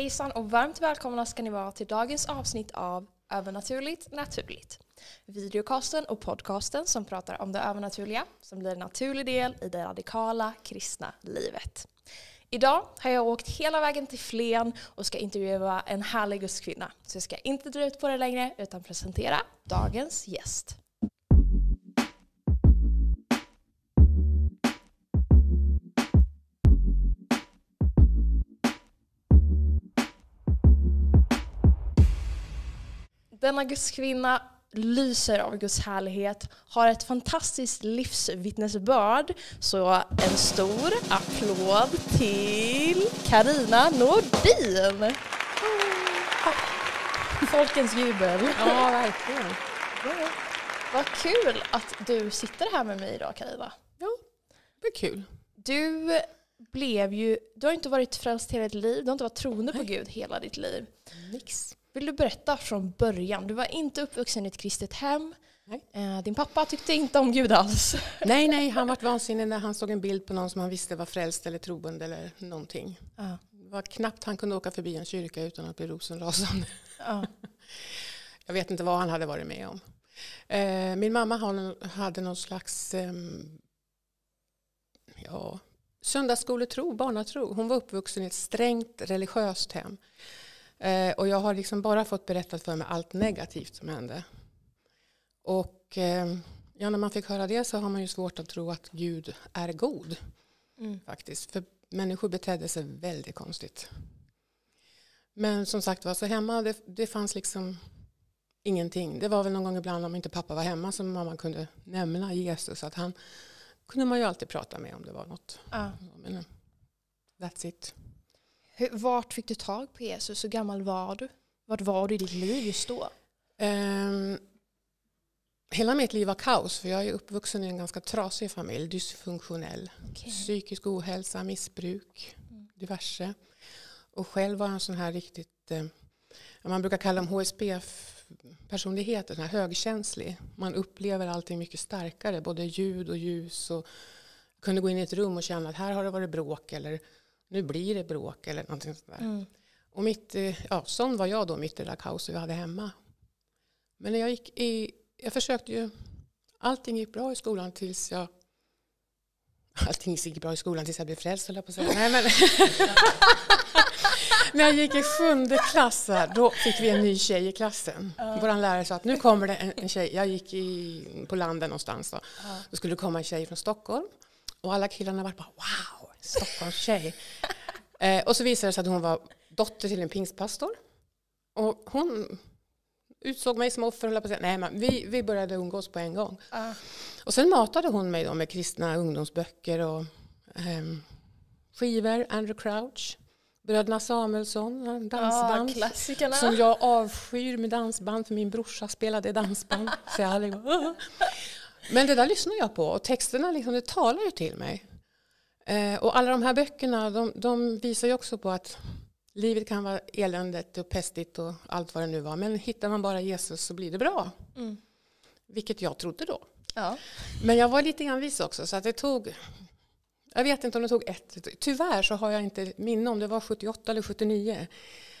Hejsan och varmt välkomna ska ni vara till dagens avsnitt av Övernaturligt naturligt. Videocasten och podcasten som pratar om det övernaturliga som blir en naturlig del i det radikala kristna livet. Idag har jag åkt hela vägen till Flen och ska intervjua en härlig gudskvinna. Så jag ska inte dra ut på det längre utan presentera dagens gäst. Denna gudskvinna lyser av Guds härlighet, har ett fantastiskt livsvittnesbörd. Så en stor applåd till Karina Nordin. Folkens jubel. Ja, verkligen. Vad kul att du sitter här med mig idag Karina. Ja, det är kul. Du blev ju, du har inte varit frälst hela ditt liv, du har inte varit troende på Gud hela ditt liv. Nix. Vill du berätta från början? Du var inte uppvuxen i ett kristet hem. Nej. Eh, Din pappa tyckte inte om Gud alls. Nej, nej, han vart vansinnig när han såg en bild på någon som han visste var frälst eller troende eller någonting. Ja. Det var knappt han kunde åka förbi en kyrka utan att bli rosenrasande. Ja. Jag vet inte vad han hade varit med om. Eh, min mamma hade någon slags ehm, ja, söndagsskoletro, barnatro. Hon var uppvuxen i ett strängt religiöst hem. Eh, och jag har liksom bara fått berättat för mig allt negativt som hände. Och eh, ja, när man fick höra det så har man ju svårt att tro att Gud är god Mm. faktiskt. För människor betedde sig väldigt konstigt. Men som sagt var, så hemma det, det fanns liksom ingenting. Det var väl någon gång ibland om inte pappa var hemma som mamma kunde nämna Jesus. Att han kunde man ju alltid prata med om det var något. Ja. Men eh, that's it. Hur, vart fick du tag på Jesus? Hur gammal var du? Vart var du i ditt liv just då? Ehm, hela mitt liv var kaos för jag är uppvuxen i en ganska trasig familj, dysfunktionell. Psykisk ohälsa, missbruk, diverse. Och själv var jag en sån här riktigt, eh, man brukar kalla dem här högkänslig. Man upplever allting mycket starkare, både ljud och ljus. Och kunde gå in i ett rum och känna att här har det varit bråk eller nu blir det bråk eller någonting sånt där. Mm. Och mitt, eh, ja, sån var jag då mitt i det där kaoset vi hade hemma. Men när jag gick i, jag försökte ju, allting gick bra i skolan tills jag, allting gick bra i skolan tills jag blev frälst höll jag på att säga. Nej, men, när jag gick i sjunde klass då fick vi en ny tjej i klassen. Vår lärare sa att nu kommer det en, en tjej, jag gick i, på landet någonstans då. Då skulle det komma en tjej från Stockholm. Och alla killarna var bara wow, Stockholmstjej. eh, och så visade det sig att hon var dotter till en pingstpastor. Och hon utsåg mig som offer, höll på. Nej, men vi, vi började umgås på en gång. Ja. Och sen matade hon mig då med kristna ungdomsböcker och ehm, skivor, Andrew Crouch, Bröderna Samuelsson, en dansband. Ja, klassikerna. som jag avskyr med dansband, för min brorsa spelade dansband. så jag aldrig Men det där lyssnar jag på och texterna liksom, det talar ju till mig. Eh, och alla de här böckerna de, de visar ju också på att livet kan vara eländigt och pestigt och allt vad det nu var. Men hittar man bara Jesus så blir det bra. Mm. Vilket jag trodde då. Ja. Men jag var lite grann vis också så att det tog jag vet inte om det tog ett, tyvärr så har jag inte minne om det var 78 eller 79.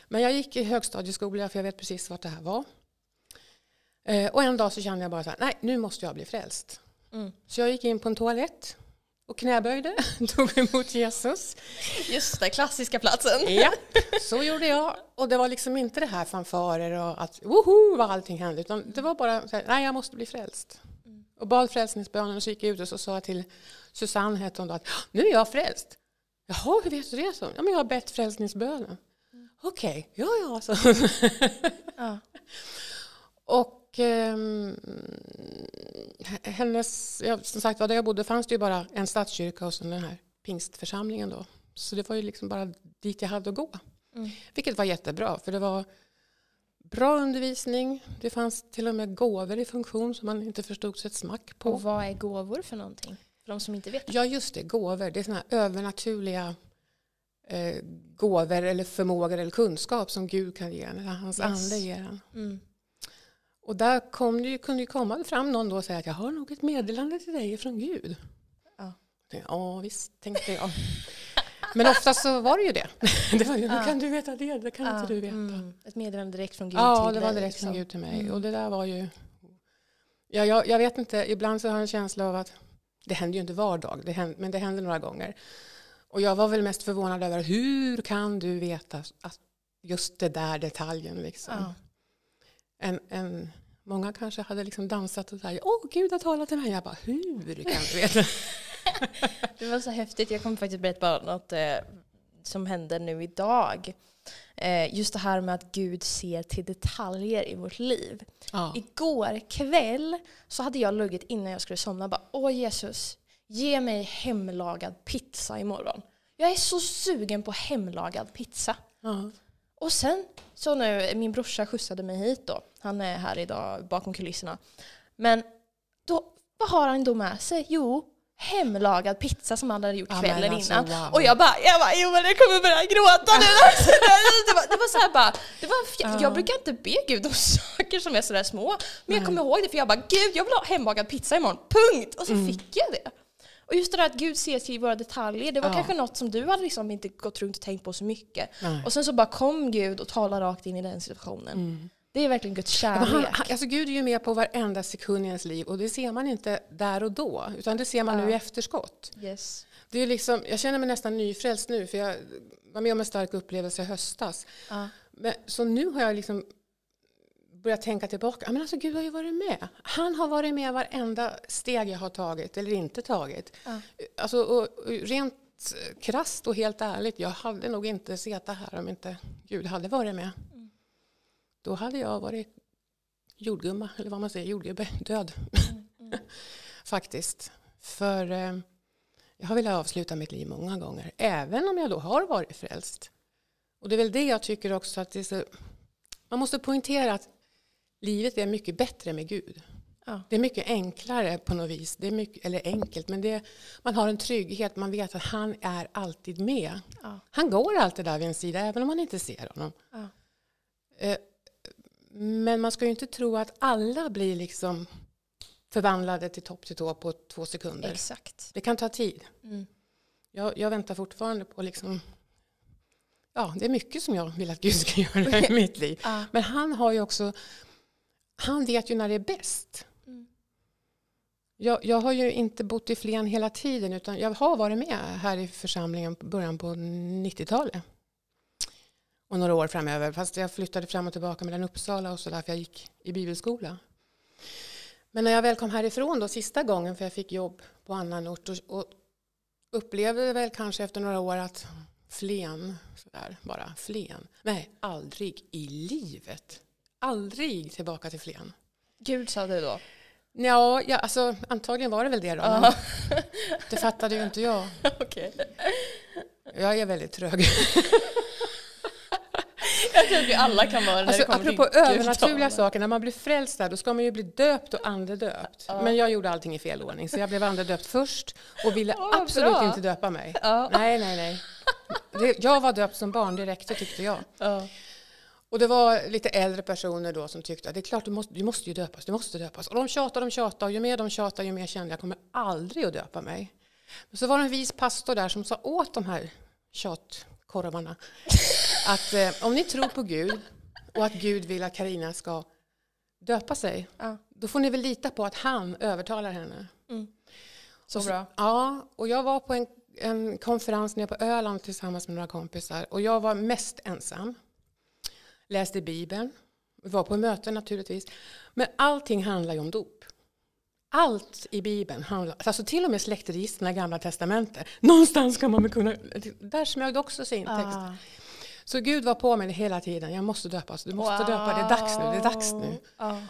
Men jag gick i högstadieskola för jag vet precis vart det här var. Eh, och en dag så kände jag bara så här, nej nu måste jag bli frälst. Mm. Så jag gick in på en toalett och knäböjde, tog emot Jesus. Just det, klassiska platsen. Ja, så gjorde jag. Och det var liksom inte det här fanfarer och att woho vad allting hände. Utan det var bara så här, nej jag måste bli frälst. Och bad frälsningsbönen och så gick jag ut och så sa jag till Susanne hette hon då att nu är jag frälst. Jaha, hur vet du det? Så? Ja, men jag har bett frälsningsbönen. Okej, ja ja. Så. Ja. Och ehm, hennes, ja, som sagt var där jag bodde fanns det ju bara en statskyrka och sen den här pingstförsamlingen då. Så det var ju liksom bara dit jag hade att gå. Mm. Vilket var jättebra för det var bra undervisning. Det fanns till och med gåvor i funktion som man inte förstod sig ett smack på. Och vad är gåvor för någonting? För de som inte vet. Ja just det, gåvor. Det är sådana här övernaturliga eh, gåvor eller förmågor eller kunskap som Gud kan ge en. Eller hans Yes. ande ger en. Mm. Och där kom det ju, kunde ju komma fram någon då och säga att jag har nog ett meddelande till dig från Gud. Ja. Ja visst, tänkte jag. Men oftast så var det ju det. det var ju, Ja. Hur kan du veta det? Det kan Ja, inte du veta. mm. Ett meddelande direkt från Gud Ja, till det var dig, direkt liksom. från Gud till mig. Mm. Och det där var ju... Ja, jag, jag vet inte, ibland så har jag en känsla av att det händer ju inte var dag, det händer, men det händer några gånger. Och jag var väl mest förvånad över hur kan du veta att just det där detaljen liksom. Ja. En, en, många kanske hade liksom dansat och sagt åh Gud har talat till mig. Jag bara hur kan du veta? Det var så häftigt. Jag kommer faktiskt berätta bara något eh, som hände nu idag. Eh, just det här med att Gud ser till detaljer i vårt liv. ja. Igår kväll så hade jag luggit innan jag skulle somna bara Åh Jesus, ge mig hemlagad pizza imorgon. Jag är så sugen på hemlagad pizza. Ja. Och sen så nu, min brorsa skjutsade mig hit då. Han är här idag bakom kulisserna. Men då, vad har han då med sig? Jo, hemlagad pizza som han hade gjort Ja, men kvällen alltså, innan. wow. Och jag bara, jag bara, jo men jag kommer börja gråta nu. det, var, det var så här bara, det var, Ja. jag brukar inte be Gud om saker som är sådär små. Men jag kommer ihåg det för jag bara, Gud jag vill ha hembakad pizza imorgon, punkt! Och så Mm. fick jag det. Och just det där att Gud ser till våra detaljer, det var Ja. kanske något som du hade liksom inte gått runt och tänkt på så mycket. Nej. Och sen så bara kom Gud och talade rakt in i den situationen. Mm. Det är verkligen Guds kärlek. han, han, alltså Gud är ju med på varenda sekund i ens liv och det ser man inte där och då utan det ser man Ja. nu i efterskott. yes. Det är liksom, jag känner mig nästan nyfrälst nu för jag var med om en stark upplevelse i höstas. Ja. Men, så nu har jag liksom börjat tänka tillbaka. Men alltså Gud har ju varit med. Han har varit med varenda steg jag har tagit eller inte tagit. Ja. Alltså, och, och rent krasst och helt ärligt, jag hade nog inte suttit här om inte Gud hade varit med. Mm. Då hade jag varit jordgumma, eller vad man säger, jordgubbe, död. Mm. Faktiskt. För eh, jag har velat avsluta mitt liv många gånger, även om jag då har varit frälst. Och det är väl det jag tycker också att det är så, man måste poängtera att livet är mycket bättre med Gud. Ja. Det är mycket enklare på något vis, det är mycket, eller enkelt, men det, man har en trygghet, man vet att han är alltid med. Ja. Han går alltid där vid en sida, även om man inte ser honom. Ja. Eh, Men man ska ju inte tro att alla blir liksom förvandlade till topp till tå på två sekunder. Exakt. Det kan ta tid. Mm. Jag, jag väntar fortfarande på liksom... Ja, det är mycket som jag vill att Gud ska göra i mitt liv. Men han har ju också... Han vet ju när det är bäst. Mm. Jag, jag har ju inte bott i Flen hela tiden utan jag har varit med här i församlingen på början på 90-talet. Och några år framöver. Fast jag flyttade fram och tillbaka mellan Uppsala och så där för jag gick i bibelskola. Men när jag väl kom härifrån då sista gången för jag fick jobb på annan ort och, och upplevde väl kanske efter några år att Flen, sådär bara Flen. Nej, aldrig i livet. Aldrig tillbaka till Flen. Gud sa du då? Ja, ja alltså, antagligen var det väl det då. Ja. Det fattade ju inte jag. Okej. Jag är väldigt trög. Jag tror att vi alla kan vara det Alltså, det apropå övernaturliga saker, när man blir frälst där, då ska man ju bli döpt och andedöpt. Ja. Men jag gjorde allting i fel ordning, så jag blev andedöpt först och ville vad absolut bra. inte döpa mig. Ja. Nej, nej, nej. Det, jag var döpt som barn, det räckte tyckte jag. Och det var lite äldre personer då som tyckte att det är klart du måste, du måste ju döpas, du måste döpas. Och de tjatade, de tjatade och ju mer de tjatade ju mer kände jag, jag kommer aldrig att döpa mig. Men så var det en vis pastor där som sa åt de här tjatkorvarna att eh, om ni tror på Gud och att Gud vill att Karina ska döpa sig, Ja. då får ni väl lita på att han övertalar henne. Så Och bra. Ja, och jag var på en, en konferens nere på Öland tillsammans med några kompisar och jag var mest ensam. Läste Bibeln, var på möten naturligtvis. Men allting handlar ju om dop. Allt i Bibeln handlar, alltså till och med släktregistren i Gamla Testamentet. Någonstans ska man väl kunna, där smög det också sig in text. Ah. Så Gud var på mig hela tiden, jag måste döpas, du måste döpa, det är dags nu, det är dags nu. Ja.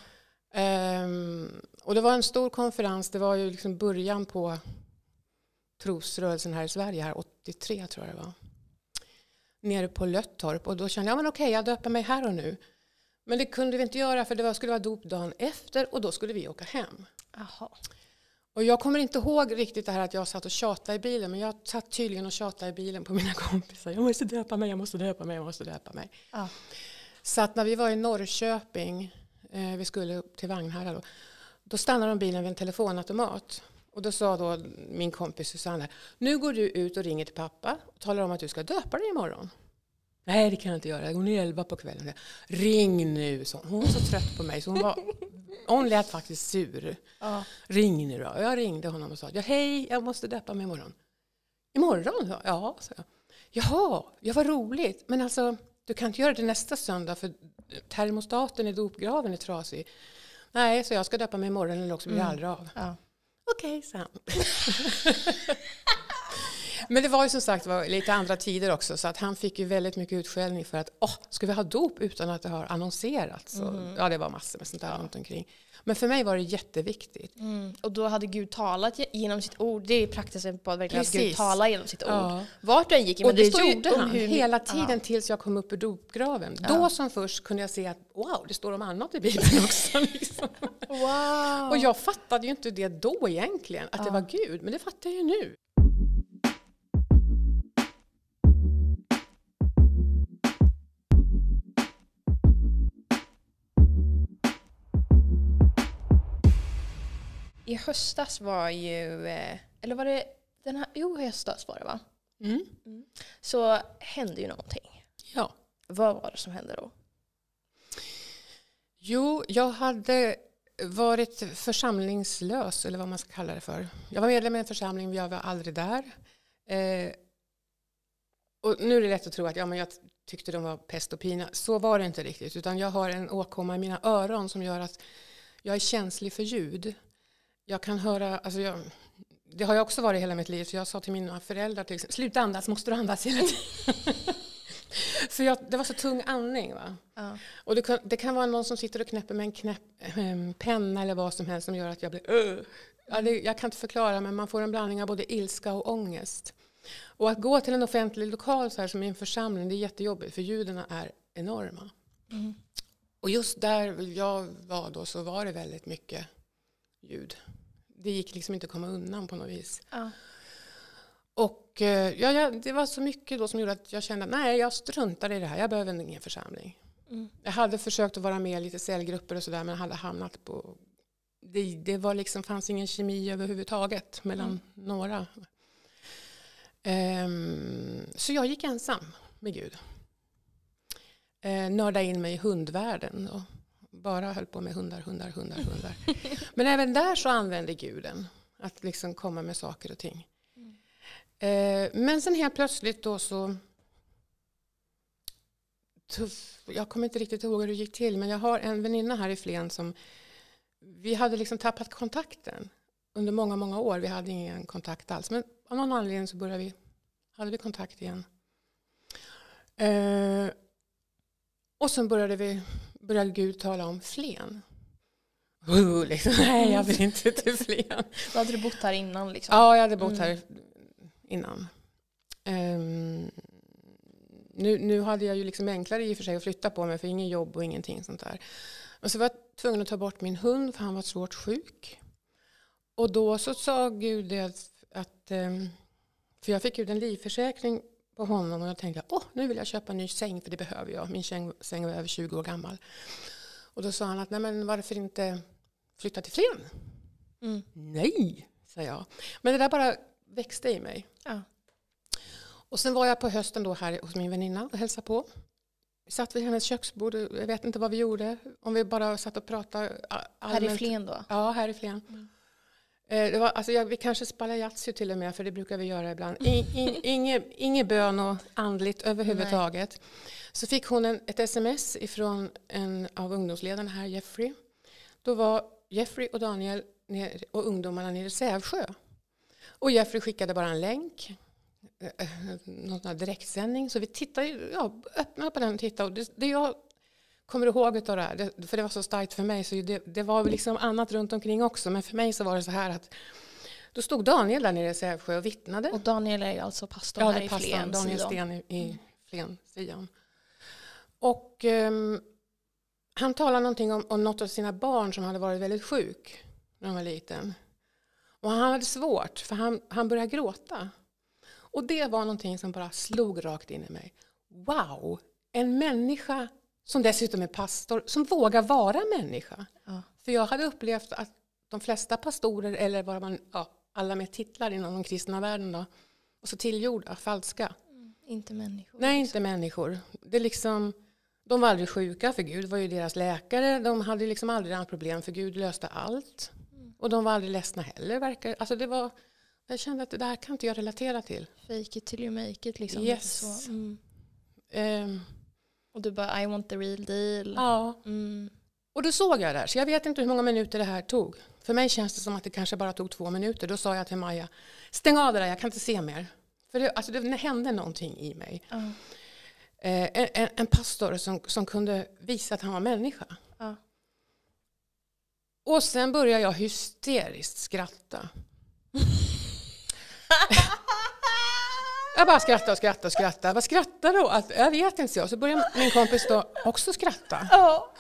Ehm, och det var en stor konferens, det var ju liksom början på trosrörelsen här i Sverige, här 83 tror jag det var. Nere på Löttorp och då kände jag, men okej, jag döper mig här och nu. Men det kunde vi inte göra för det var, skulle vara dop dagen efter och då skulle vi åka hem. Jaha. Och jag kommer inte ihåg riktigt det här att jag satt och tjatade i bilen, men jag satt tydligen och tjatade i bilen på mina kompisar. Jag måste döpa mig, jag måste döpa mig, jag måste döpa mig. Ja. Så att när vi var i Norrköping, eh, vi skulle upp till Vagnhärad då, då stannade de bilen vid en telefonautomat. Och då sa då min kompis Susanna, nu går du ut och ringer till pappa och talar om att du ska döpa dig imorgon. Nej, det kan jag inte göra. Hon är elva på kvällen. Ring nu, så hon. var så trött på mig så hon, var, hon lät faktiskt sur. Ja. Ring nu då. Jag ringde honom och sa, ja, hej, jag måste döpa mig imorgon. Imorgon? Ja, sa jag. Jaha, ja vad roligt. Men alltså, du kan inte göra det nästa söndag för termostaten i dopgraven är trasig. Nej, så jag ska döpa mig imorgon eller också blir det aldrig av. Ja. Okej, sa han. Men det var ju som sagt var lite andra tider också så att han fick ju väldigt mycket utskällning för att åh, ska vi ha dop utan att det har annonserats? Så, Ja, det var massor med sånt där runt omkring. Men för mig var det jätteviktigt. Mm. Och då hade Gud talat ge- genom sitt ord. Det är praktiken på att verkligen att Gud talar genom sitt ord. Ja. Vart än gick. Och Men det, står ju gjorde han hur- hela tiden Ja. tills jag kom upp ur dopgraven. Då som först kunde jag se att wow, det står om annat i Bibeln också. Liksom. Wow. Och jag fattade ju inte det då egentligen, att det var Gud, men det fattar jag ju nu. I höstas var ju, eh, eller var det den här, jo höstas var det va? Mm. Så hände ju någonting. Ja. Vad var det som hände då? Jo, jag hade varit församlingslös, eller vad man ska kalla det för. Jag var medlem i en församling, men jag var aldrig där. Eh, och nu är det lätt att tro att ja, men jag tyckte de var pest och pina. Så var det inte riktigt, utan jag har en åkomma i mina öron som gör att jag är känslig för ljud. Jag kan höra, alltså jag, det har jag också varit hela mitt liv, så jag sa till mina föräldrar till exempel, sluta andas, måste du andas hela tiden? för jag, det var så tung andning. Va? Ja. Och det kan, det kan vara någon som sitter och knäpper med en knäpp, ehm, penna eller vad som helst som gör att jag blir "Ugh." ja, det, Jag kan inte förklara men man får en blandning av både ilska och ångest. Och att gå till en offentlig lokal så här som i en församling det är jättejobbigt för ljuden är enorma. Mm. Och just där jag var då så var det väldigt mycket ljud. Det gick liksom inte att komma undan på något vis. Ja. Och eh, ja, ja, det var så mycket då som gjorde att jag kände att nej, jag struntar i det här. Jag behöver ingen församling. Mm. Jag hade försökt att vara med i lite cellgrupper och sådär men hade hamnat på... Det, det var liksom, fanns ingen kemi överhuvudtaget mellan några. Ehm, så jag gick ensam med Gud. Uh, nördade in mig i hundvärlden och bara höll på med hundar, hundar, hundar, hundar. men även där så använde guden. Att liksom komma med saker och ting. Eh, men sen helt plötsligt då så... Tuff, jag kommer inte riktigt ihåg hur det gick till men jag har en väninna här i Flen som... Vi hade liksom tappat kontakten under många, många år. Vi hade ingen kontakt alls. Men av någon anledning så började vi, hade vi kontakt igen. Eh, och sen började, vi, började Gud tala om Flen. Uh, liksom, nej, jag vill inte till Flen. Då hade du bott här innan liksom? Ja, jag hade bott Mm. här innan. Ehm, nu, nu hade jag ju liksom enklare i och för sig att flytta på mig för ingen jobb och ingenting sånt där. Och så var jag tvungen att ta bort min hund för han var svårt sjuk. Och då så sa Gud att, att ehm, för jag fick ut en livförsäkring på honom och jag tänkte åh nu vill jag köpa en ny säng för det behöver jag. Min säng, säng var över 20 år gammal. Och då sa han att nej men varför inte flytta till Flen? Mm. Nej, sa jag. Men det där bara växte i mig. Ja. Och sen var jag på hösten då här hos min väninna och hälsade på. Vi satt vid hennes köksbord, jag vet inte vad vi gjorde. Om vi bara satt och pratade a- Här i allmänt. Flen då? Ja, här i Flen. Eh, Det var, alltså, jag, vi kanske spelade Yatzy till och med, för det brukar vi göra ibland. In, in, inge, inge bön och andligt överhuvudtaget. Så fick hon en, ett sms ifrån en av ungdomsledarna här, Jeffrey. Då var Jeffrey och Daniel ner, och ungdomarna nere i Sävsjö. Och Jeffrey skickade bara en länk, eh, eh, någon direktsändning. Så vi tittade, ja, öppnade på den och tittade. Och det, det jag kommer ihåg av det här, det, för det var så starkt för mig, så det, det var liksom annat runt omkring också. Men för mig så var det så här att då stod Daniel där nere i Sävsjö och vittnade. Och Daniel är ju alltså pastorn Ja, här i passar. Flen. Daniel Sion. Sten i, i Flen, Sion. Och ehm, han talade någonting om, om något av sina barn som hade varit väldigt sjuk när han var liten. Och han hade svårt, för han, han började gråta. Och det var någonting som bara slog rakt in i mig. Wow, en människa som dessutom är pastor, som vågar vara människa. Ja. För jag hade upplevt att de flesta pastorer, eller vad man, ja, alla med titlar inom den kristna världen då. Och så tillgjorda, falska. Mm, inte människor. Nej, inte människor. Det är liksom, de var aldrig sjuka för Gud var ju deras läkare. De hade liksom aldrig några problem för Gud löste allt. Mm. Och de var aldrig ledsna heller. Verkar. Alltså det var, jag kände att det där kan inte jag relatera till. Fake it till you make it liksom. Yes. Mm. Ehm, Och du bara I want the real deal. ja. Mm. Och då såg jag det här, så jag vet inte hur många minuter det här tog. För mig känns det som att det kanske bara tog två minuter. Då sa jag till Maja, stäng av det där, jag kan inte se mer. För det, alltså det hände någonting i mig. Ja. Eh, en, en, pastor som, som kunde visa att han var människa. Ja. Och sen började jag hysteriskt skratta. jag bara skrattade och skrattade och skrattade. Vad skrattar då? Att, jag vet inte. Så, så började min kompis då också skratta. Ja.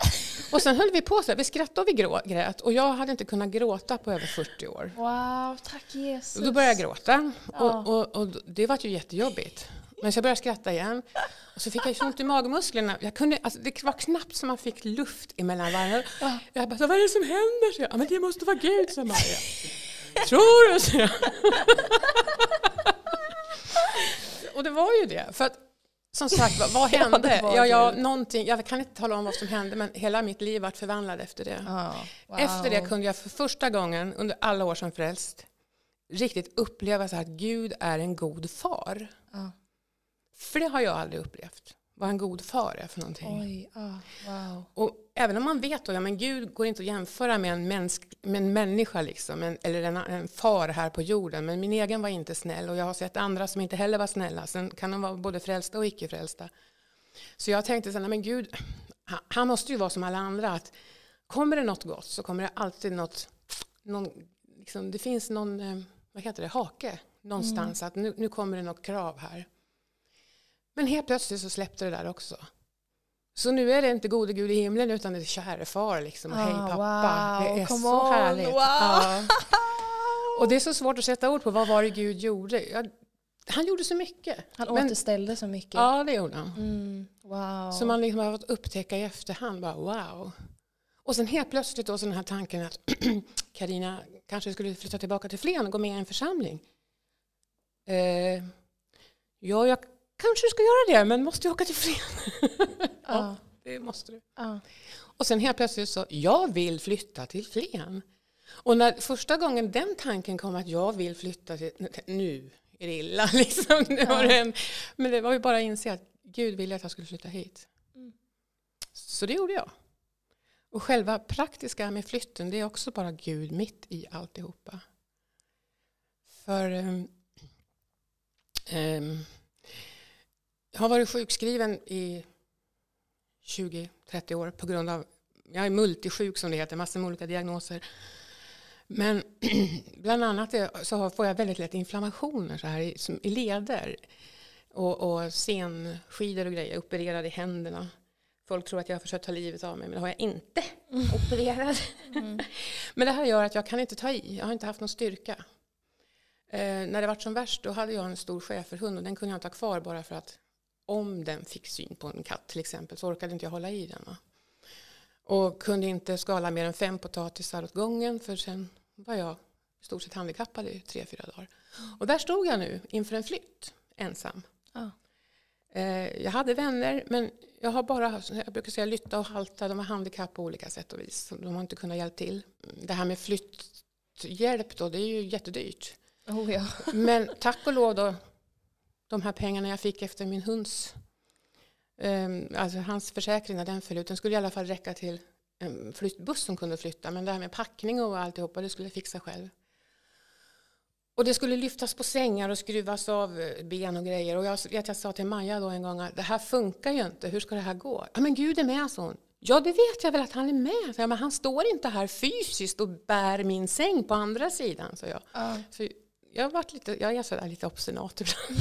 Och sen höll vi på så här. Vi skrattade och vi grå, grät. Och jag hade inte kunnat gråta på över 40 år. Wow, tack Jesus. Då började jag gråta. Ja. Och, och, och det var ju jättejobbigt. Men så jag började skratta igen. Och så fick jag så ont i magmusklerna. Jag kunde, alltså, det var knappt som man fick luft emellan varven. Ja. Jag bara, vad är det som händer? Så jag, ja, men det måste vara Gud, sa Maja. Tror du? Så jag. Och det var ju det. För att, som sagt, vad, hände? Ja, ja, någonting, jag kan inte tala om vad som hände, men hela mitt liv var förvandlat efter det. Ja, wow. Efter det kunde jag för första gången under alla år som frälst riktigt uppleva så här att Gud är en god far. Ja. För det har jag aldrig upplevt. Vad en god far är för någonting. Oj, ja, wow. Och även om man vet att ja, men Gud går inte att jämföra med en, mänsk, med en människa, liksom, en, eller en, en far här på jorden. Men min egen var inte snäll och jag har sett andra som inte heller var snälla. Sen kan de vara både frälsta och icke frälsta. Så jag tänkte så här, nej, men Gud, han, han måste ju vara som alla andra. Att kommer det något gott så kommer det alltid något, någon, liksom, det finns någon, eh, vad heter det, hake någonstans. Att nu, nu kommer det något krav här. Men helt plötsligt så släppte det där också. Så nu är det inte gode Gud i himlen utan det är käre far liksom. Ah, Hej pappa. wow, det är så on, härligt. wow. Ja. Och det är så svårt att sätta ord på vad var det Gud gjorde. Jag, han gjorde så mycket. Han Men- återställde så mycket. Ja, det gjorde han. Mm, wow. Som man liksom har fått upptäcka i efterhand. Bara, wow. Och sen helt plötsligt då så den här tanken att Karina kanske skulle flytta tillbaka till Flen och gå med i en församling. Eh, ja, jag kanske ska göra det, men måste jag åka till Flen? ja, det måste du. ja. Och sen helt plötsligt så, jag vill flytta till Flen. Och när första gången den tanken kom att jag vill flytta till, nu är det illa liksom. Var Ja. en, men det var ju bara att inse att Gud ville att jag skulle flytta hit. Mm. Så det gjorde jag. Och själva praktiska med flytten, det är också bara Gud mitt i alltihopa. För ehm, jag har varit sjukskriven i 20-30 år på grund av, jag är multisjuk som det heter, massor med olika diagnoser. Men bland annat så får jag väldigt lätt inflammationer så här i, som, i leder och, och senskidor och grejer, opererade i händerna. Folk tror att jag har försökt ta livet av mig, men det har jag inte. Opererad. men det här gör att jag kan inte ta i, jag har inte haft någon styrka. Eh, när det var som värst då hade jag en stor schäferhund och den kunde jag inte ha kvar bara för att om den fick syn på en katt till exempel så orkade inte jag hålla i den. Va? Och kunde inte skala mer än fem potatisar åt gången för sen var jag i stort sett handikappad i tre, fyra dagar. Och där stod jag nu inför en flytt ensam. Ja. Eh, jag hade vänner men jag har bara, jag brukar säga lytta och halta, de har handikapp på olika sätt och vis. De har inte kunnat hjälpa till. Det här med flytthjälp då, det är ju jättedyrt. Oh, ja. Men tack och lov då, de här pengarna jag fick efter min hunds, um, alltså hans försäkring när den föll ut, den skulle i alla fall räcka till en flyttbuss som kunde flytta. Men det här med packning och alltihopa, det skulle jag fixa själv. Och det skulle lyftas på sängar och skruvas av eh, ben och grejer. Och jag vet jag sa till Maja då en gång att det här funkar ju inte, hur ska det här gå? Ja men Gud är med, sa hon. Ja det vet jag väl att han är med, jag, men han står inte här fysiskt och bär min säng på andra sidan, sa jag. Ja. Så jag, har varit lite, jag är lite obstinat ibland.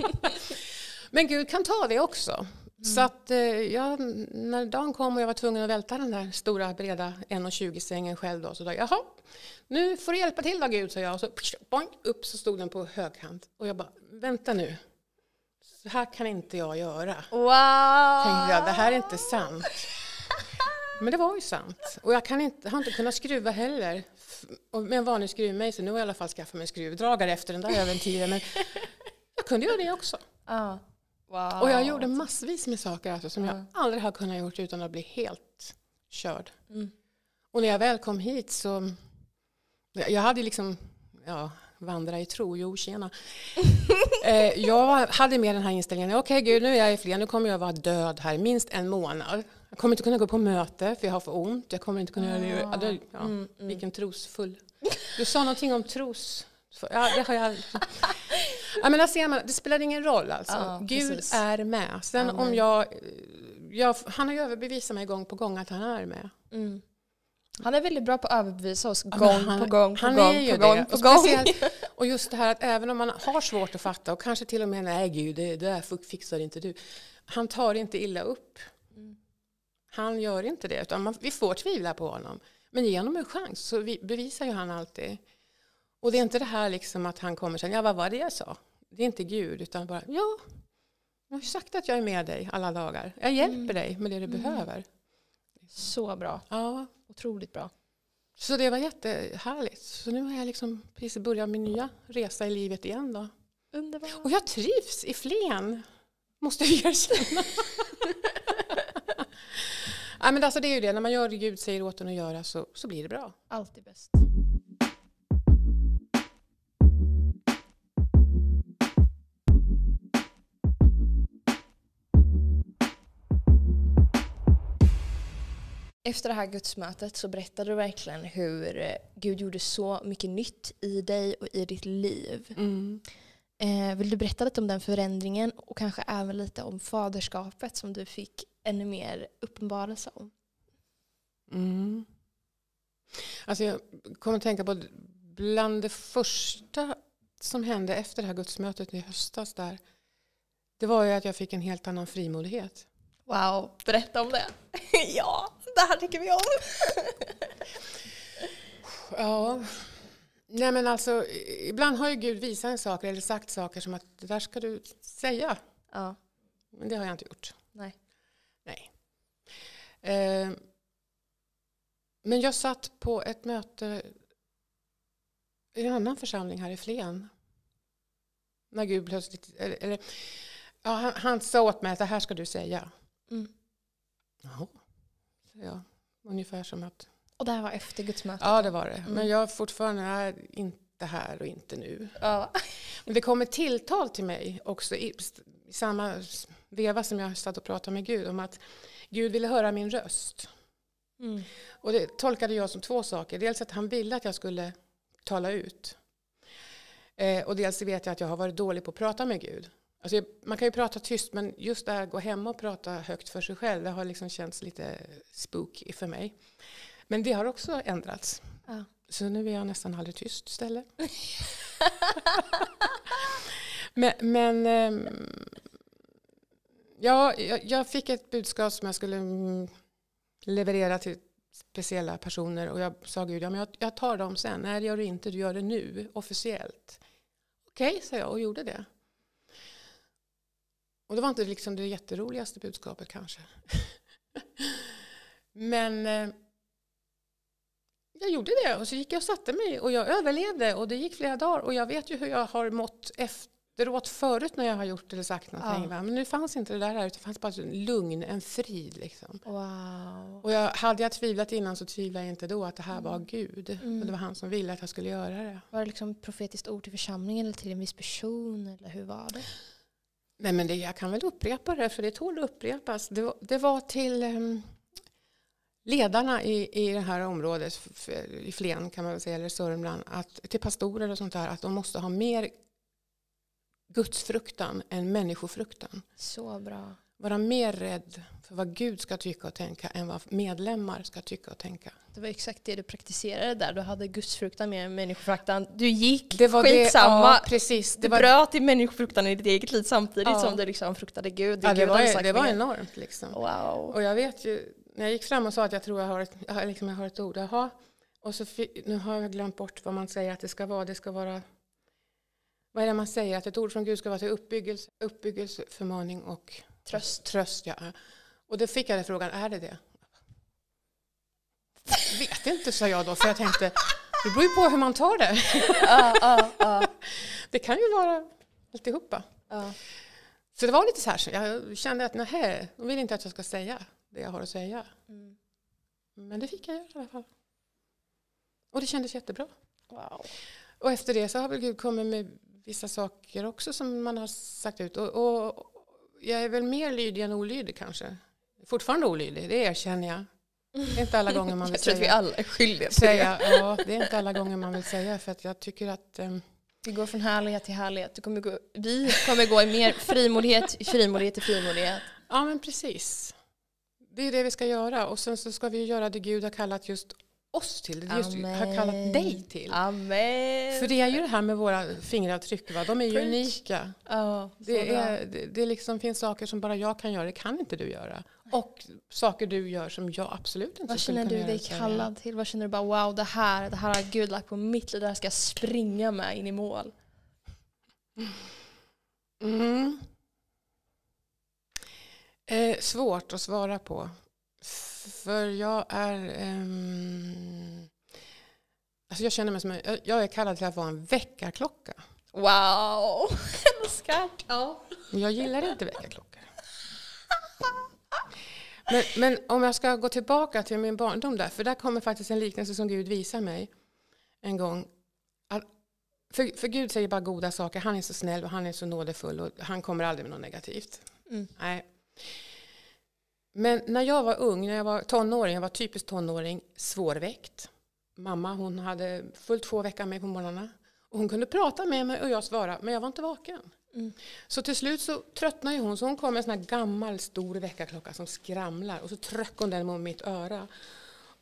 Men Gud kan ta det också. Så att eh, jag, när dagen kom och jag var tvungen att välta den där stora breda 1,20 sängen själv då, så då, jaha, nu får du hjälpa till då Gud, sa jag. Och så boing, upp så stod den på högkant. Och jag bara, vänta nu, så här kan inte jag göra. Wow! Tänkte jag, det här är inte sant. Men det var ju sant. Och jag kan inte, har inte kunnat skruva heller. Och Med en vanlig skruvmejsel. Nu har jag i alla fall skaffat mig en skruvdragare efter den där äventyren. Men jag kunde göra det också. Ja. Wow. Och jag gjorde massvis med saker alltså, som Ja. jag aldrig har kunnat gjort utan att bli helt körd. Mm. Och när jag väl kom hit så... Jag hade liksom... Ja, vandra i tro, jo tjena. eh, jag hade med den här inställningen, okej gud nu är jag i Flen, nu kommer jag vara död här minst en månad. Jag kommer inte kunna gå på möte för jag har för ont. Jag kommer inte kunna göra det. Ja, det ja, Mm, mm. Vilken trosfull. Du sa någonting om tros... Ja, det har jag... Ja, men där ser man, det spelar ingen roll alltså. Ja, Gud precis. är med. Sen Amen. om jag, jag... Han har ju överbevisat mig gång på gång att han är med. Mm. Han är väldigt bra på att överbevisa oss gång han- på gång på han gång är ju på det. gång Och på gång. speciellt- Och just det här att även om man har svårt att fatta och kanske till och med nej gud det, det där fixar inte du. Han tar inte illa upp. Han gör inte det utan man, vi får tvivla på honom. Men ge honom en chans så vi, bevisar ju han alltid. Och det är inte det här liksom att han kommer sen, ja vad var det jag sa? Det är inte Gud utan bara, ja, jag har ju sagt att jag är med dig alla dagar. Jag hjälper Mm. dig med det du Mm. behöver. Så bra. Ja, Otroligt bra. så det var jättehärligt. Så nu har jag liksom precis börjat min nya resa i livet igen då. Underbart. Och jag trivs i Flen, måste jag erkänna. ja, men alltså det är ju det, när man gör det Gud säger åt en att göra så, så blir det bra. Alltid bäst. Efter det här gudsmötet så berättade du verkligen hur eh, Gud gjorde så mycket nytt i dig och i ditt liv. Eh, vill du berätta lite om den förändringen och kanske även lite om faderskapet som du fick ännu mer uppenbarelse om? Mm. Alltså jag kommer att tänka på bland det första som hände efter det här gudsmötet i höstas där. Det var ju att jag fick en helt annan frimodighet. Wow, berätta om det. ja, det här tycker vi om. Ja. Nej men alltså, ibland har ju Gud visat en saker eller sagt saker som att det där ska du säga. Ja, Men det har jag inte gjort. Nej. Eh, men jag satt på ett möte i en annan församling här i Flen. När Gud plötsligt, eller, eller, ja, han, han sa åt mig att det här ska du säga. Mm. Jaha. Så jag, ungefär som att, Och det här var efter gudsmötet? ja det var det. Mm. Men jag fortfarande är inte här och inte nu. Ja. Men det kom ett tilltal till mig också i, i samma veva som jag satt och pratade med Gud om att Gud ville höra min röst. Mm. Och det tolkade jag som två saker. Dels att han ville att jag skulle tala ut. Eh, och dels vet jag att jag har varit dålig på att prata med Gud. Alltså jag, man kan ju prata tyst men just det här att gå hem och prata högt för sig själv det har liksom känts lite spooky för mig. Men det har också ändrats. Ja. Så nu är jag nästan aldrig tyst istället. men men ehm, ja, jag, jag fick ett budskap som jag skulle mm, leverera till speciella personer och jag sa Gud, ja, men jag, jag tar dem sen. Nej, det gör du inte, du gör det nu, officiellt. Okej, sa jag och gjorde det. Och det var inte liksom det jätteroligaste budskapet kanske. men eh, jag gjorde det och så gick jag och satte mig och jag överlevde och det gick flera dagar och jag vet ju hur jag har mått efter efteråt förut när jag har gjort eller sagt någonting. Ja. Men nu fanns inte det där här, utan det fanns bara en lugn, en frid liksom. Wow. Och jag, hade jag tvivlat innan så tvivlade jag inte då att det här var Mm. Gud. Mm. Och det var han som ville att jag skulle göra det. Var det liksom profetiskt ord till församlingen eller till en viss person eller hur var det? Nej men det, jag kan väl upprepa det för det tål att upprepas. Det var, det var till em, ledarna i, i det här området, i Flen kan man väl säga, eller Sörmland, att, till pastorer och sånt där, att de måste ha mer gudsfruktan än människofruktan. Så bra. Vara mer rädd för vad Gud ska tycka och tänka än vad medlemmar ska tycka och tänka. Det var exakt det du praktiserade där. Du hade gudsfruktan mer än människofruktan. Du gick Det var skitsamma. Det, ja, precis. du Det var, bröt i människofruktan i ditt eget liv samtidigt Ja. som du liksom fruktade Gud. ja, det Gud var, det var enormt liksom. Wow. Och jag vet ju, när jag gick fram och sa att jag tror jag har ett, jag har- liksom jag har ett ord, jaha, och så nu har jag glömt bort vad man säger att det ska vara, det ska vara, vad är det man säger, att ett ord från Gud ska vara till uppbyggelse, uppbyggelse förmaning och Tröst. tröst ja. Och då fick jag den frågan, är det det? vet inte, sa jag då, för jag tänkte, det beror ju på hur man tar det. Ja, ja, ja. Det kan ju vara alltihopa. ja. Så det var lite så här, så jag kände att nej, de vill inte att jag ska säga det jag har att säga. Mm. Men det fick jag göra i alla fall. Och det kändes jättebra. Wow. Och efter det så har väl Gud kommit med vissa saker också som man har sagt ut. Och, och jag är väl mer lydig än olydig kanske. Fortfarande olydig, det erkänner jag. Det är inte alla gånger man vill Jag tror att vi säga. alla är skyldiga till det. säga ja, det är inte alla gånger man vill säga för att jag tycker att ehm, Vi går från härlighet till härlighet. Du kommer gå, vi kommer gå i mer frimodighet, frimodighet till frimodighet. Ja, men precis. Det är det vi ska göra. Och sen så ska vi göra det Gud har kallat just oss till. Det just har kallat dig till. Amen. För det är ju det här med våra fingeravtryck, va? de är ju Preach. unika. Så Det, är, det, det liksom finns saker som bara jag kan göra, det kan inte du göra. Och saker du gör som jag absolut inte Vad skulle känner kunna du göra. dig säger jag. kallad till? Vad känner du bara wow, det här, det här har Gud lagt på mitt liv, det här ska jag springa med in i mål. Mm. Eh, svårt att svara på. För jag är... ehm, alltså jag känner mig som en, jag- är kallad till att vara en väckarklocka. Wow, älskar. Ja. Men jag gillar inte väckarklockor. Men, men om jag ska gå tillbaka till min barndom där, för där kommer faktiskt en liknelse som Gud visar mig en gång. Att, för, för Gud säger bara goda saker, han är så snäll och han är så nådefull och han kommer aldrig med något negativt. Mm. Nej. Men när jag var ung, när jag var tonåring, jag var typiskt tonåring, svårväckt. Mamma hon hade fullt två veckor med på morgnarna. Och hon kunde prata med mig och jag svarade, men jag var inte vaken. Mm. Så till slut så tröttnade hon, så hon kom med en sån här gammal stor väckarklocka som skramlar och så tryckte hon den mot mitt öra.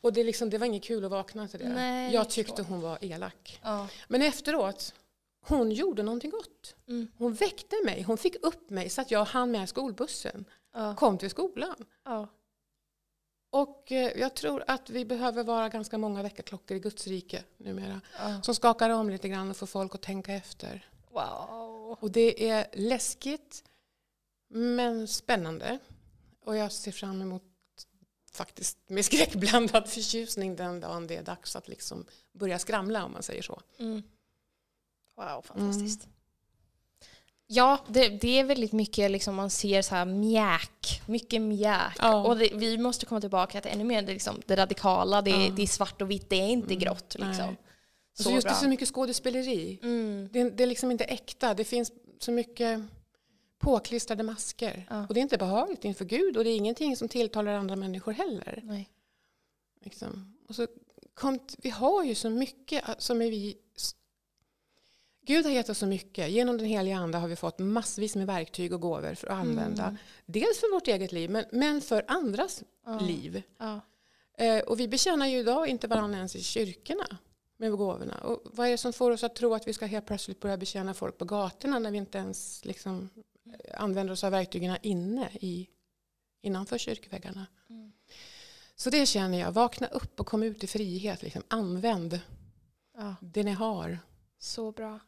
Och det, liksom, det var inget kul att vakna till det. Nej, jag tyckte hon var elak. Ja. Men efteråt, hon gjorde någonting gott. Mm. Hon väckte mig, hon fick upp mig så att jag hann med skolbussen. Ja. Kom till skolan. Ja. Och eh, jag tror att vi behöver vara ganska många väckarklockor i Guds rike numera. Ja. Som skakar om lite grann och får folk att tänka efter. Wow. Och det är läskigt men spännande. Och jag ser fram emot faktiskt med skräckblandad förtjusning den dagen det är dags att liksom börja skramla om man säger så. Mm. Wow, fantastiskt. Ja, det, det är väldigt mycket liksom man ser så här mjäk, mycket mjäk. Ja. Och det, vi måste komma tillbaka till ännu mer det, liksom, det radikala, det, Ja. det är svart och vitt, det är inte Mm, grått. Liksom. nej. Så Så just det bra. är så mycket skådespeleri. Mm. Det, det är liksom inte äkta. Det finns så mycket påklistrade masker. Ja. Och det är inte behagligt inför Gud och det är ingenting som tilltalar andra människor heller. Nej. Liksom. Och så kom, vi har ju så mycket som är vi... Gud har gett oss så mycket. Genom den heliga ande har vi fått massvis med verktyg och gåvor för att använda. Mm. Dels för vårt eget liv, men, men för andras Ja. liv. Ja. Eh, och vi betjänar ju idag inte varandra ens i kyrkorna med gåvorna. Och vad är det som får oss att tro att vi ska helt plötsligt börja betjäna folk på gatorna när vi inte ens liksom, eh, använder oss av verktygen inne i, innanför kyrkväggarna? Mm. Så det känner jag, vakna upp och kom ut i frihet. Liksom. Använd ja. det ni har. Så bra.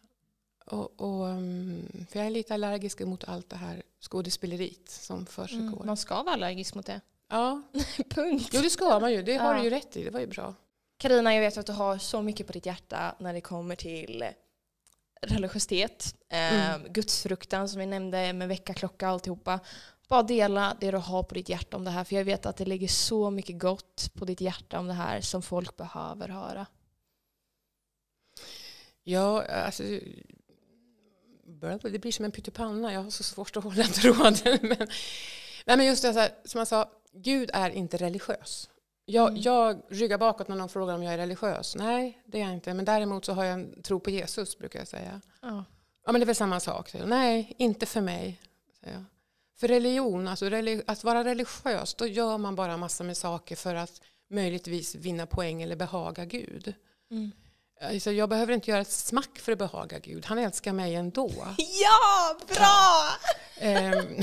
Och, och, um, för jag är lite allergisk mot allt det här skådespeleriet som försiggår. Mm. Man ska vara allergisk mot det. Ja, Punkt. jo det ska man ju. Det har Ja. du ju rätt i. Det var ju bra. Karina, jag vet att du har så mycket på ditt hjärta när det kommer till religiositet, eh, Mm. gudsfruktan som vi nämnde med väckarklocka och alltihopa. Bara dela det du har på ditt hjärta om det här, för jag vet att det ligger så mycket gott på ditt hjärta om det här som folk behöver höra. Ja, alltså... Det blir som en pyttipanna. Jag har så svårt att hålla tråden. Men, nej, men just det, så här, som jag sa, Gud är inte religiös. Jag, Mm. jag ryggar bakåt när någon frågar om jag är religiös. Nej, det är jag inte. Men däremot så har jag en tro på Jesus, brukar jag säga. Ja. Ja, men det är väl samma sak. Nej, inte för mig. Säger jag. För religion, alltså reli- att vara religiös, då gör man bara massor med saker för att möjligtvis vinna poäng eller behaga Gud. Mm. Alltså, jag behöver inte göra ett smack för att behaga Gud. Han älskar mig ändå. ja, bra! Ehm,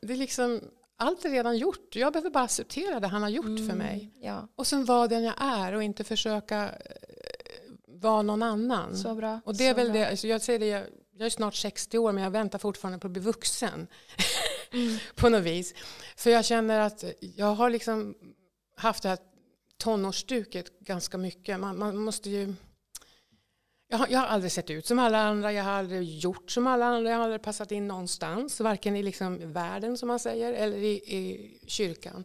det är liksom, allt är redan gjort. Jag behöver bara acceptera det han har gjort för mig. Mm, Ja, Och sen vara den jag är och inte försöka eh, vara någon annan. så bra. Och det är väl bra. det, alltså jag säger det, jag, jag är snart 60 år men jag väntar fortfarande på att bli vuxen. Mm. på något vis. För jag känner att jag har liksom haft det här tonårsstuket ganska mycket. Man, man måste ju... Jag har, jag har aldrig sett ut som alla andra, jag har aldrig gjort som alla andra, jag har aldrig passat in någonstans, varken i liksom världen som man säger eller i, i kyrkan.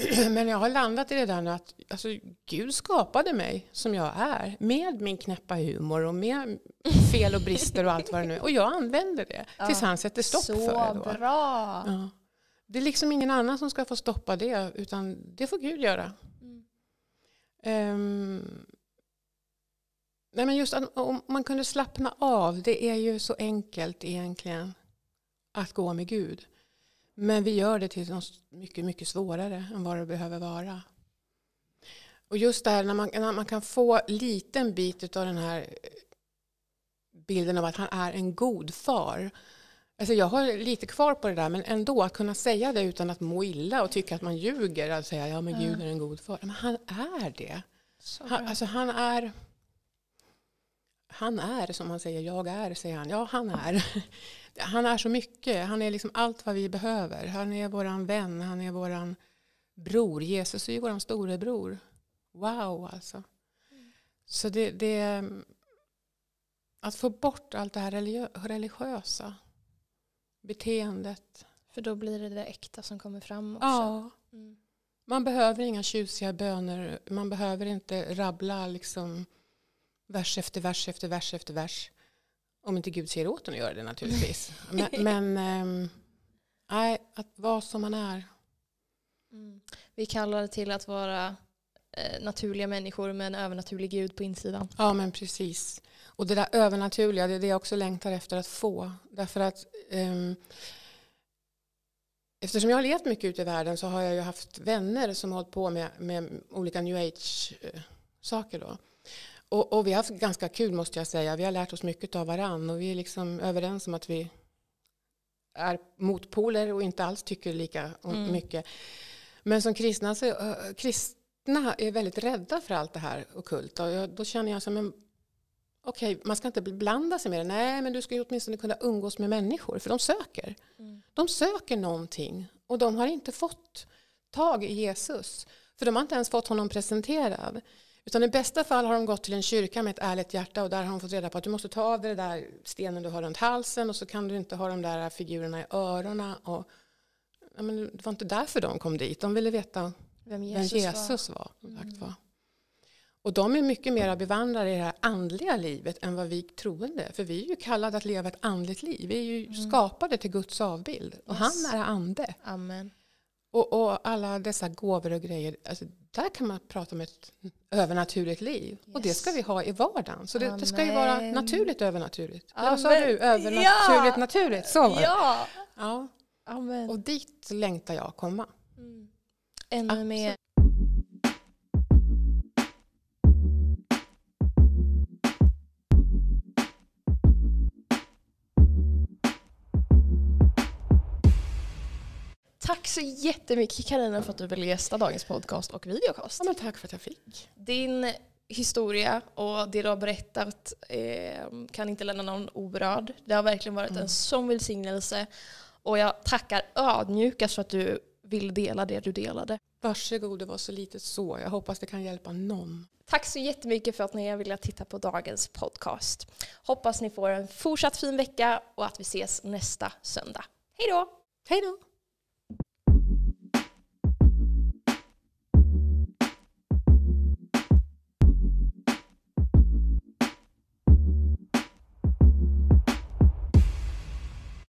Men jag har landat i det där att alltså, Gud skapade mig som jag är med min knäppa humor och med fel och brister och allt vad det nu är. Och jag använder det ja. tills han sätter stopp för det. Så bra! Ja. Det är liksom ingen annan som ska få stoppa det utan det får Gud göra. Um, nej men just att, om man kunde slappna av, det är ju så enkelt egentligen att gå med Gud. Men vi gör det till något mycket, mycket svårare än vad det behöver vara. Och just det här när man, när man kan få liten bit av den här eh, bilden av att han är en god far. Alltså jag har lite kvar på det där, men ändå att kunna säga det utan att må illa och tycka att man ljuger. Att säga ja men Gud är en god far. Men han är det. Han, alltså han är han är som han säger, jag är, säger han. Ja, han är. Han är så mycket. Han är liksom allt vad vi behöver. Han är våran vän, han är våran bror. Jesus är ju våran storebror. Wow, alltså. Så det, det, att få bort allt det här religiösa beteendet. För då blir det det äkta som kommer fram också. Ja. Mm. Man behöver inga tjusiga böner. Man behöver inte rabbla liksom vers efter vers efter vers efter vers. Om inte Gud säger åt en att göra det naturligtvis. men, ähm, nej, att vara som man är. Mm. Vi kallar det till att vara eh, naturliga människor med en övernaturlig Gud på insidan. Ja, men precis. Och det där övernaturliga, det är det jag också längtar efter att få. Därför att um, eftersom jag har levt mycket ute i världen så har jag ju haft vänner som har hållit på med, med olika new age-saker. Då. Och, och, vi har haft ganska kul måste jag säga. Vi har lärt oss mycket av varann och vi är liksom överens om att vi är motpoler och inte alls tycker lika mm. mycket. Men som kristna, så, kristna är väldigt rädda för allt det här okult. Och jag, då känner jag som okej, okay, man ska inte blanda sig med det. Nej, men du ska ju åtminstone kunna umgås med människor, för de söker. Mm. De söker någonting och de har inte fått tag i Jesus. För de har inte ens fått honom presenterad. Utan i bästa fall har de gått till en kyrka med ett ärligt hjärta och där har de fått reda på att du måste ta av dig den där stenen du har runt halsen och så kan du inte ha de där figurerna i öronen. Och, ja, men det var inte därför de kom dit. De ville veta vem Jesus, vem Jesus var. var, mm. Och de är mycket mer bevandrade i det här andliga livet än vad vi troende. För vi är ju kallade att leva ett andligt liv. Vi är ju mm. skapade till Guds avbild. Och yes. han är ande. Amen. Och, och, alla dessa gåvor och grejer. Alltså, där kan man prata om ett övernaturligt liv. Yes. Och det ska vi ha i vardagen. Så det, det ska ju vara naturligt övernaturligt. Amen. Vad sa du? Övernaturligt ja. naturligt. Så var det. Ja. ja. Amen. Och dit längtar jag komma. Mm. Ännu mer Tack så jättemycket Karina för att du ville gästa dagens podcast och videokast. Ja, tack för att jag fick. Din historia och det du har berättat eh, kan inte lämna någon oberörd. Det har verkligen varit mm. en sån välsignelse. Och jag tackar ödmjukast för att du vill dela det du delade. Varsågod, det var så litet så. Jag hoppas det kan hjälpa någon. Tack så jättemycket för att ni har velat titta på dagens podcast. Hoppas ni får en fortsatt fin vecka och att vi ses nästa söndag. Hej då! Hej då!